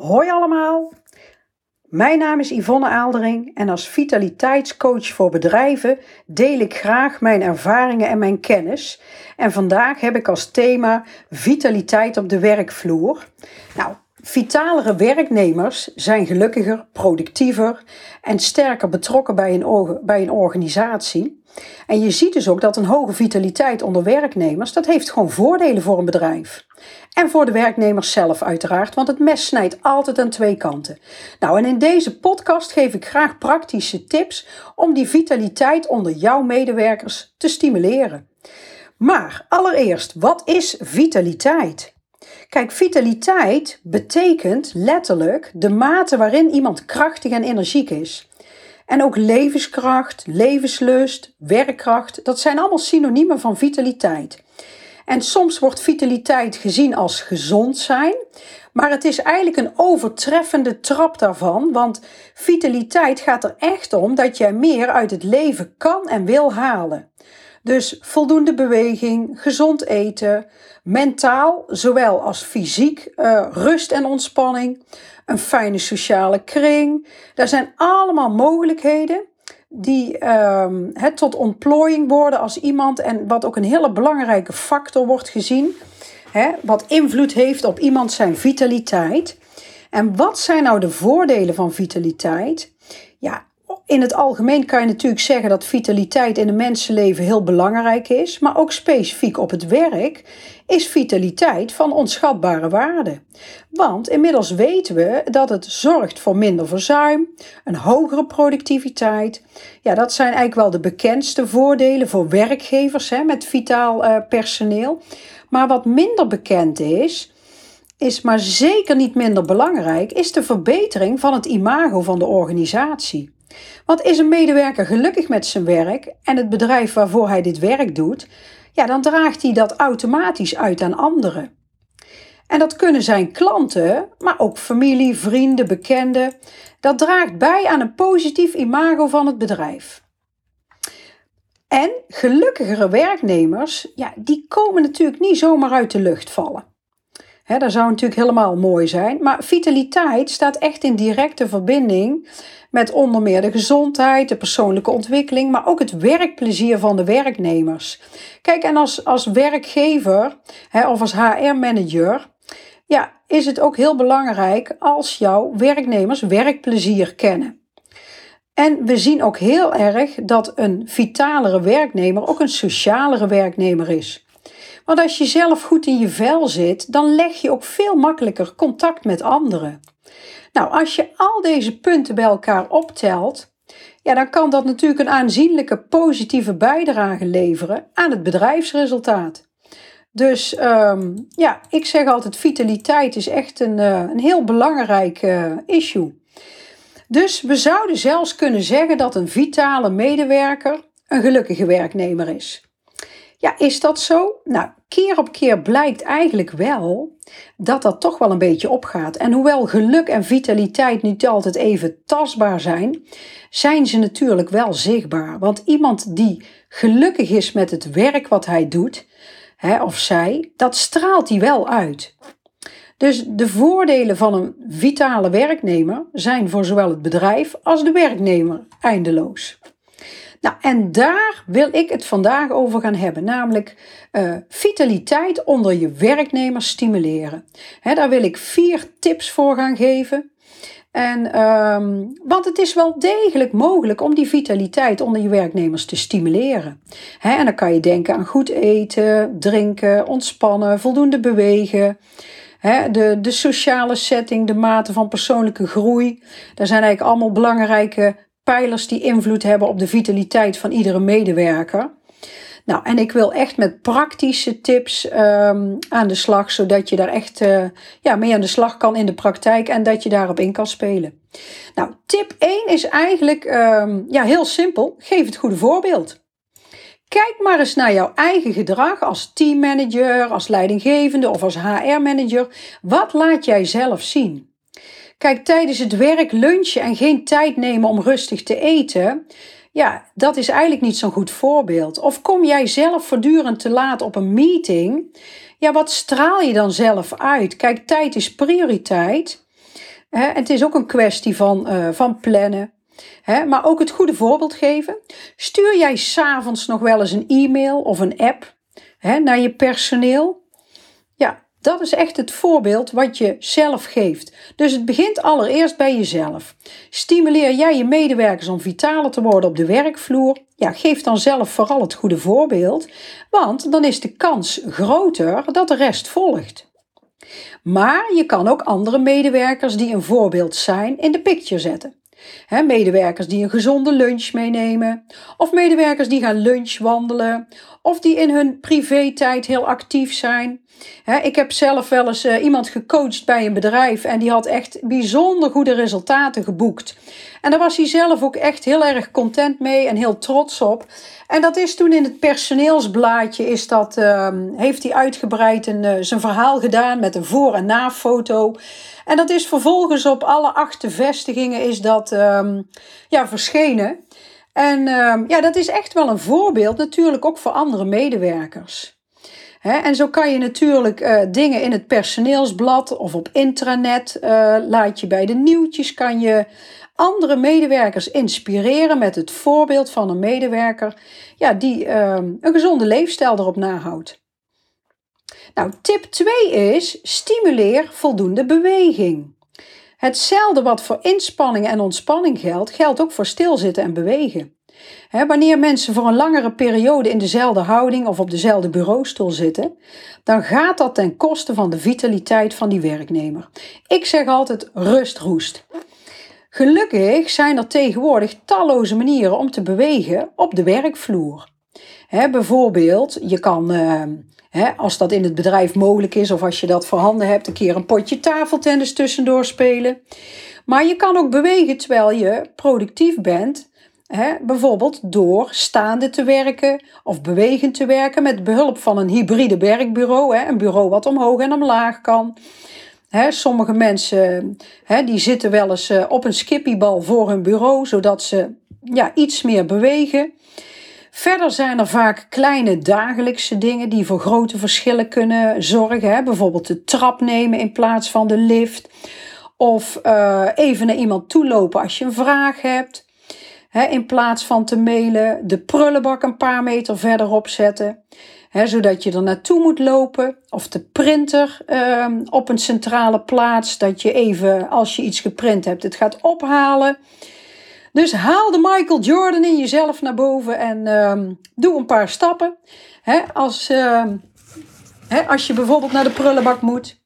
Hoi allemaal, mijn naam is Yvonne Aaldering en als vitaliteitscoach voor bedrijven deel ik graag mijn ervaringen en mijn kennis. En vandaag heb ik als thema vitaliteit op de werkvloer. Nou, vitalere werknemers zijn gelukkiger, productiever en sterker betrokken bij een, bij een organisatie. En je ziet dus ook dat een hoge vitaliteit onder werknemers, dat heeft gewoon voordelen voor een bedrijf. En voor de werknemers zelf uiteraard, want het mes snijdt altijd aan twee kanten. Nou, en in deze podcast geef ik graag praktische tips om die vitaliteit onder jouw medewerkers te stimuleren. Maar allereerst, wat is vitaliteit? Kijk, vitaliteit betekent letterlijk de mate waarin iemand krachtig en energiek is. En ook levenskracht, levenslust, werkkracht, dat zijn allemaal synoniemen van vitaliteit. En soms wordt vitaliteit gezien als gezond zijn, maar het is eigenlijk een overtreffende trap daarvan, want vitaliteit gaat er echt om dat jij meer uit het leven kan en wil halen. Dus voldoende beweging, gezond eten, mentaal zowel als fysiek, uh, rust en ontspanning, een fijne sociale kring. Daar zijn allemaal mogelijkheden die um, tot ontplooiing worden als iemand en wat ook een hele belangrijke factor wordt gezien, hè, wat invloed heeft op iemand zijn vitaliteit. En wat zijn nou de voordelen van vitaliteit? In het algemeen kan je natuurlijk zeggen dat vitaliteit in een mensenleven heel belangrijk is, maar ook specifiek op het werk is vitaliteit van onschatbare waarde. Want inmiddels weten we dat het zorgt voor minder verzuim, een hogere productiviteit. Ja, dat zijn eigenlijk wel de bekendste voordelen voor werkgevers hè, met vitaal uh, personeel. Maar wat minder bekend is, is maar zeker niet minder belangrijk, is de verbetering van het imago van de organisatie. Want is een medewerker gelukkig met zijn werk en het bedrijf waarvoor hij dit werk doet, ja, dan draagt hij dat automatisch uit aan anderen. En dat kunnen zijn klanten, maar ook familie, vrienden, bekenden. Dat draagt bij aan een positief imago van het bedrijf. En gelukkigere werknemers, ja, die komen natuurlijk niet zomaar uit de lucht vallen. He, dat zou natuurlijk helemaal mooi zijn. Maar vitaliteit staat echt in directe verbinding met onder meer de gezondheid, de persoonlijke ontwikkeling, maar ook het werkplezier van de werknemers. Kijk, en als, als werkgever of als HR-manager, ja, is het ook heel belangrijk als jouw werknemers werkplezier kennen. En we zien ook heel erg dat een vitalere werknemer ook een socialere werknemer is. Want als je zelf goed in je vel zit, dan leg je ook veel makkelijker contact met anderen. Nou, als je al deze punten bij elkaar optelt, ja, dan kan dat natuurlijk een aanzienlijke positieve bijdrage leveren aan het bedrijfsresultaat. Dus um, ja, ik zeg altijd: vitaliteit is echt een, uh, een heel belangrijk uh, issue. Dus we zouden zelfs kunnen zeggen dat een vitale medewerker een gelukkige werknemer is. Ja, is dat zo? Nou, keer op keer blijkt eigenlijk wel dat dat toch wel een beetje opgaat. En hoewel geluk en vitaliteit niet altijd even tastbaar zijn, zijn ze natuurlijk wel zichtbaar. Want iemand die gelukkig is met het werk wat hij doet, hè, of zij, dat straalt hij wel uit. Dus de voordelen van een vitale werknemer zijn voor zowel het bedrijf als de werknemer eindeloos. Nou, en daar wil ik het vandaag over gaan hebben, namelijk uh, vitaliteit onder je werknemers stimuleren. Daar wil ik vier tips voor gaan geven. En, um, want het is wel degelijk mogelijk om die vitaliteit onder je werknemers te stimuleren. En dan kan je denken aan goed eten, drinken, ontspannen, voldoende bewegen. de, de sociale setting, de mate van persoonlijke groei. Daar zijn eigenlijk allemaal belangrijke pijlers die invloed hebben op de vitaliteit van iedere medewerker. Nou, en ik wil echt met praktische tips um, aan de slag, zodat je daar echt uh, ja, mee aan de slag kan in de praktijk en dat je daarop in kan spelen. Nou, tip 1 is eigenlijk um, ja, heel simpel: geef het goede voorbeeld. Kijk maar eens naar jouw eigen gedrag als teammanager, als leidinggevende of als HR-manager. Wat laat jij zelf zien? Kijk, tijdens het werk lunchen en geen tijd nemen om rustig te eten, ja, dat is eigenlijk niet zo'n goed voorbeeld. Of kom jij zelf voortdurend te laat op een meeting? Ja, wat straal je dan zelf uit? Kijk, tijd is prioriteit. het is ook een kwestie van, uh, van plannen. maar ook het goede voorbeeld geven. Stuur jij s'avonds nog wel eens een e-mail of een app naar je personeel? Dat is echt het voorbeeld wat je zelf geeft. Dus het begint allereerst bij jezelf. Stimuleer jij je medewerkers om vitaler te worden op de werkvloer? Ja, geef dan zelf vooral het goede voorbeeld, want dan is de kans groter dat de rest volgt. Maar je kan ook andere medewerkers die een voorbeeld zijn in de picture zetten. medewerkers die een gezonde lunch meenemen, of medewerkers die gaan lunch wandelen, of die in hun privé-tijd heel actief zijn. ik heb zelf wel eens uh, iemand gecoacht bij een bedrijf en die had echt bijzonder goede resultaten geboekt. En daar was hij zelf ook echt heel erg content mee en heel trots op. En dat is toen in het personeelsblaadje, is dat, ehm, heeft hij uitgebreid een, uh, zijn verhaal gedaan met een voor- en na-foto. En dat is vervolgens op alle acht vestigingen is dat um, ja, verschenen. En ehm, ja, dat is echt wel een voorbeeld natuurlijk ook voor andere medewerkers. en zo kan je natuurlijk uh, dingen in het personeelsblad of op intranet, uh, laat je bij de nieuwtjes, kan je andere medewerkers inspireren met het voorbeeld van een medewerker ja, die uh, een gezonde leefstijl erop nahoudt. Nou, tip 2 is stimuleer voldoende beweging. Hetzelfde wat voor inspanning en ontspanning geldt, geldt ook voor stilzitten en bewegen. wanneer mensen voor een langere periode in dezelfde houding of op dezelfde bureaustoel zitten, dan gaat dat ten koste van de vitaliteit van die werknemer. Ik zeg altijd rust roest. Gelukkig zijn er tegenwoordig talloze manieren om te bewegen op de werkvloer. Bijvoorbeeld, je kan, uh, als dat in het bedrijf mogelijk is of als je dat voorhanden hebt, een keer een potje tafeltennis tussendoor spelen. Maar je kan ook bewegen terwijl je productief bent. bijvoorbeeld door staande te werken of bewegend te werken met behulp van een hybride werkbureau. een bureau wat omhoog en omlaag kan sommige mensen die zitten wel eens eh, op een skippiebal voor hun bureau, zodat ze ja, iets meer bewegen. Verder zijn er vaak kleine dagelijkse dingen die voor grote verschillen kunnen zorgen. Bijvoorbeeld de trap nemen in plaats van de lift. Of uh, even naar iemand toelopen als je een vraag hebt. in plaats van te mailen, de prullenbak een paar meter verderop zetten zodat je er naartoe moet lopen. Of de printer ehm, op een centrale plaats, dat je even, als je iets geprint hebt, het gaat ophalen. Dus haal de Michael Jordan in jezelf naar boven en ehm, doe een paar stappen. als, ehm, als je bijvoorbeeld naar de prullenbak moet.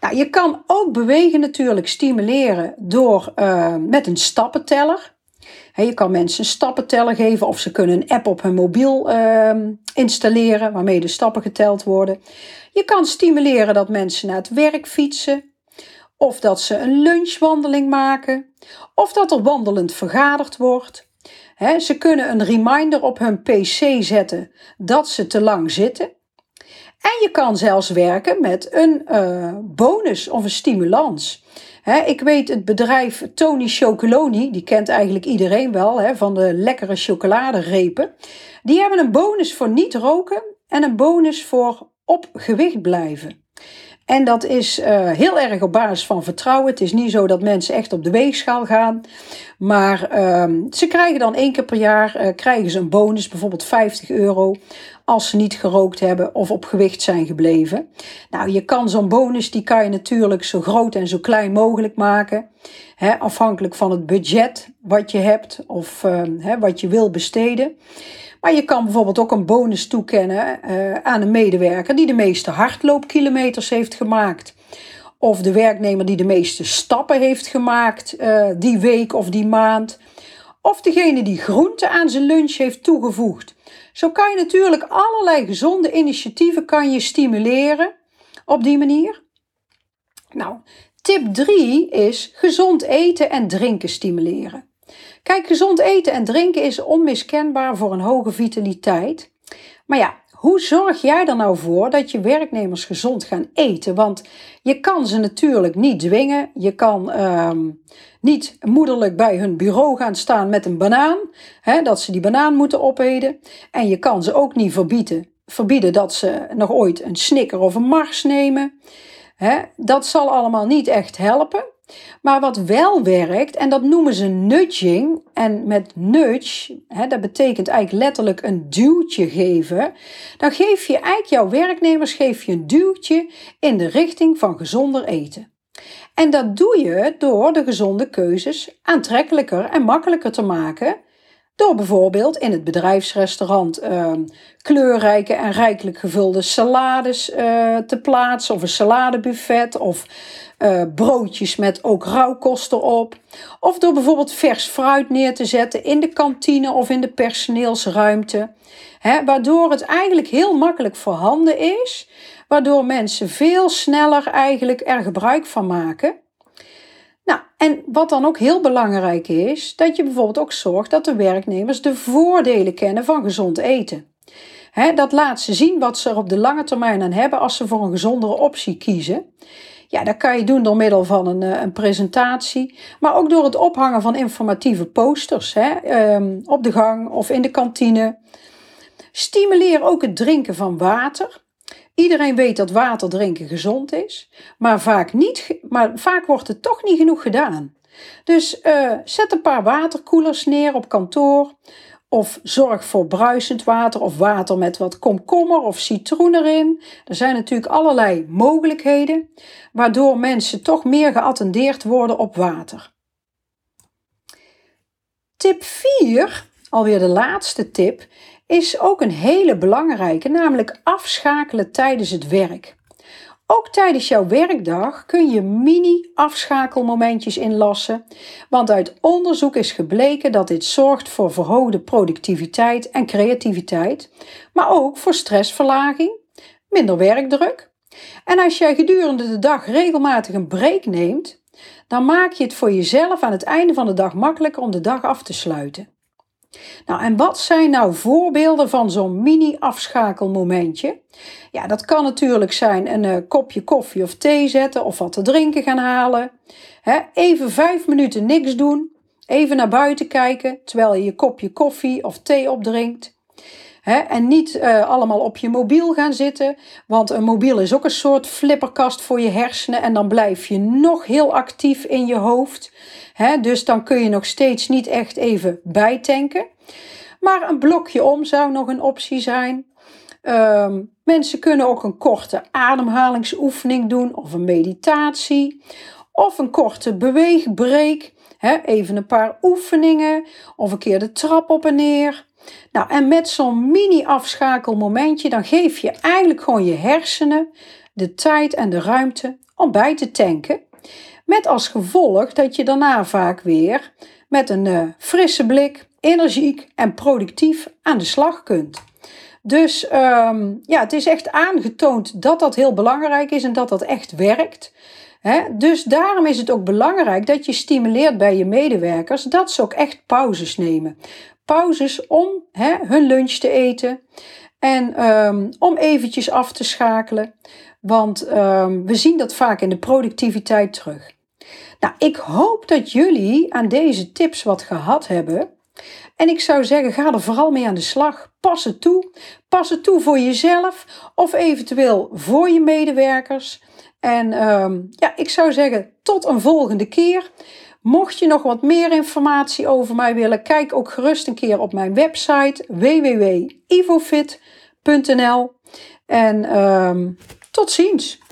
Nou, je kan ook bewegen natuurlijk stimuleren door met een stappenteller je kan mensen stappen tellen geven of ze kunnen een app op hun mobiel ehm, installeren waarmee de stappen geteld worden. Je kan stimuleren dat mensen naar het werk fietsen of dat ze een lunchwandeling maken of dat er wandelend vergaderd wordt. ze kunnen een reminder op hun PC zetten dat ze te lang zitten. En je kan zelfs werken met een uh, bonus of een stimulans ik weet het bedrijf Tony Chocoloni, die kent eigenlijk iedereen wel van de lekkere chocoladerepen. Die hebben een bonus voor niet roken en een bonus voor op gewicht blijven. En dat is uh, heel erg op basis van vertrouwen. Het is niet zo dat mensen echt op de weegschaal gaan. Maar uh, ze krijgen dan één keer per jaar uh, krijgen ze een bonus, bijvoorbeeld 50 euro, als ze niet gerookt hebben of op gewicht zijn gebleven. Nou, je kan zo'n bonus, die kan je natuurlijk zo groot en zo klein mogelijk maken. Hè, afhankelijk van het budget wat je hebt of hè, wat je wil besteden. Maar je kan bijvoorbeeld ook een bonus toekennen uh, aan een medewerker die de meeste hardloopkilometers heeft gemaakt. Of de werknemer die de meeste stappen heeft gemaakt uh, die week of die maand. Of degene die groente aan zijn lunch heeft toegevoegd. Zo kan je natuurlijk allerlei gezonde initiatieven kan je stimuleren op die manier. Nou, tip 3 is gezond eten en drinken stimuleren. Kijk, gezond eten en drinken is onmiskenbaar voor een hoge vitaliteit. Maar ja, hoe zorg jij er nou voor dat je werknemers gezond gaan eten? Want je kan ze natuurlijk niet dwingen. Je kan ehm, niet moederlijk bij hun bureau gaan staan met een banaan, hè, dat ze die banaan moeten opeten. En je kan ze ook niet verbieden, verbieden dat ze nog ooit een snicker of een mars nemen. Hè, dat zal allemaal niet echt helpen. Maar wat wel werkt, en dat noemen ze nudging. En met nudge, hè, dat betekent eigenlijk letterlijk een duwtje geven. Dan geef je eigenlijk jouw werknemers geef je een duwtje in de richting van gezonder eten. En dat doe je door de gezonde keuzes aantrekkelijker en makkelijker te maken. Door bijvoorbeeld in het bedrijfsrestaurant uh, kleurrijke en rijkelijk gevulde salades uh, te plaatsen, of een saladebuffet, of uh, broodjes met ook rauwkost erop. Of door bijvoorbeeld vers fruit neer te zetten in de kantine of in de personeelsruimte. Hè, waardoor het eigenlijk heel makkelijk voorhanden is, waardoor mensen veel sneller eigenlijk er gebruik van maken. Nou, en wat dan ook heel belangrijk is, dat je bijvoorbeeld ook zorgt dat de werknemers de voordelen kennen van gezond eten. dat laat ze zien wat ze er op de lange termijn aan hebben als ze voor een gezondere optie kiezen. Ja, dat kan je doen door middel van een, eh, een presentatie, maar ook door het ophangen van informatieve posters ehm, op de gang of in de kantine. Stimuleer ook het drinken van water. Iedereen weet dat water drinken gezond is, maar vaak, niet, maar vaak wordt het toch niet genoeg gedaan. Dus uh, zet een paar waterkoelers neer op kantoor. Of zorg voor bruisend water of water met wat komkommer of citroen erin. Er zijn natuurlijk allerlei mogelijkheden, waardoor mensen toch meer geattendeerd worden op water. Tip 4, alweer de laatste tip, is ook een hele belangrijke, namelijk afschakelen tijdens het werk. Ook tijdens jouw werkdag kun je mini-afschakelmomentjes inlassen, want uit onderzoek is gebleken dat dit zorgt voor verhoogde productiviteit en creativiteit, maar ook voor stressverlaging, minder werkdruk. En als jij gedurende de dag regelmatig een break neemt, dan maak je het voor jezelf aan het einde van de dag makkelijker om de dag af te sluiten. Nou, en wat zijn nou voorbeelden van zo'n mini-afschakelmomentje? Ja, dat kan natuurlijk zijn een uh, kopje koffie of thee zetten of wat te drinken gaan halen. even vijf minuten niks doen. Even naar buiten kijken terwijl je je kopje koffie of thee opdrinkt. En niet uh, allemaal op je mobiel gaan zitten, want een mobiel is ook een soort flipperkast voor je hersenen en dan blijf je nog heel actief in je hoofd dus dan kun je nog steeds niet echt even bijtanken. Maar een blokje om zou nog een optie zijn. Ehm, mensen kunnen ook een korte ademhalingsoefening doen of een meditatie of een korte beweegbreek. even een paar oefeningen of een keer de trap op en neer. Nou, en met zo'n mini-afschakelmomentje, dan geef je eigenlijk gewoon je hersenen de tijd en de ruimte om bij te tanken. Met als gevolg dat je daarna vaak weer met een uh, frisse blik, energiek en productief aan de slag kunt. Dus um, ja, het is echt aangetoond dat dat heel belangrijk is en dat dat echt werkt. dus daarom is het ook belangrijk dat je stimuleert bij je medewerkers dat ze ook echt pauzes nemen. Pauzes om hun lunch te eten en um, om eventjes af te schakelen. Want um, we zien dat vaak in de productiviteit terug. Nou, ik hoop dat jullie aan deze tips wat gehad hebben. En ik zou zeggen, ga er vooral mee aan de slag. Pas het toe. Pas het toe voor jezelf of eventueel voor je medewerkers. En um, ja, ik zou zeggen, tot een volgende keer. Mocht je nog wat meer informatie over mij willen, kijk ook gerust een keer op mijn website www.ivofit.nl. En um, tot ziens!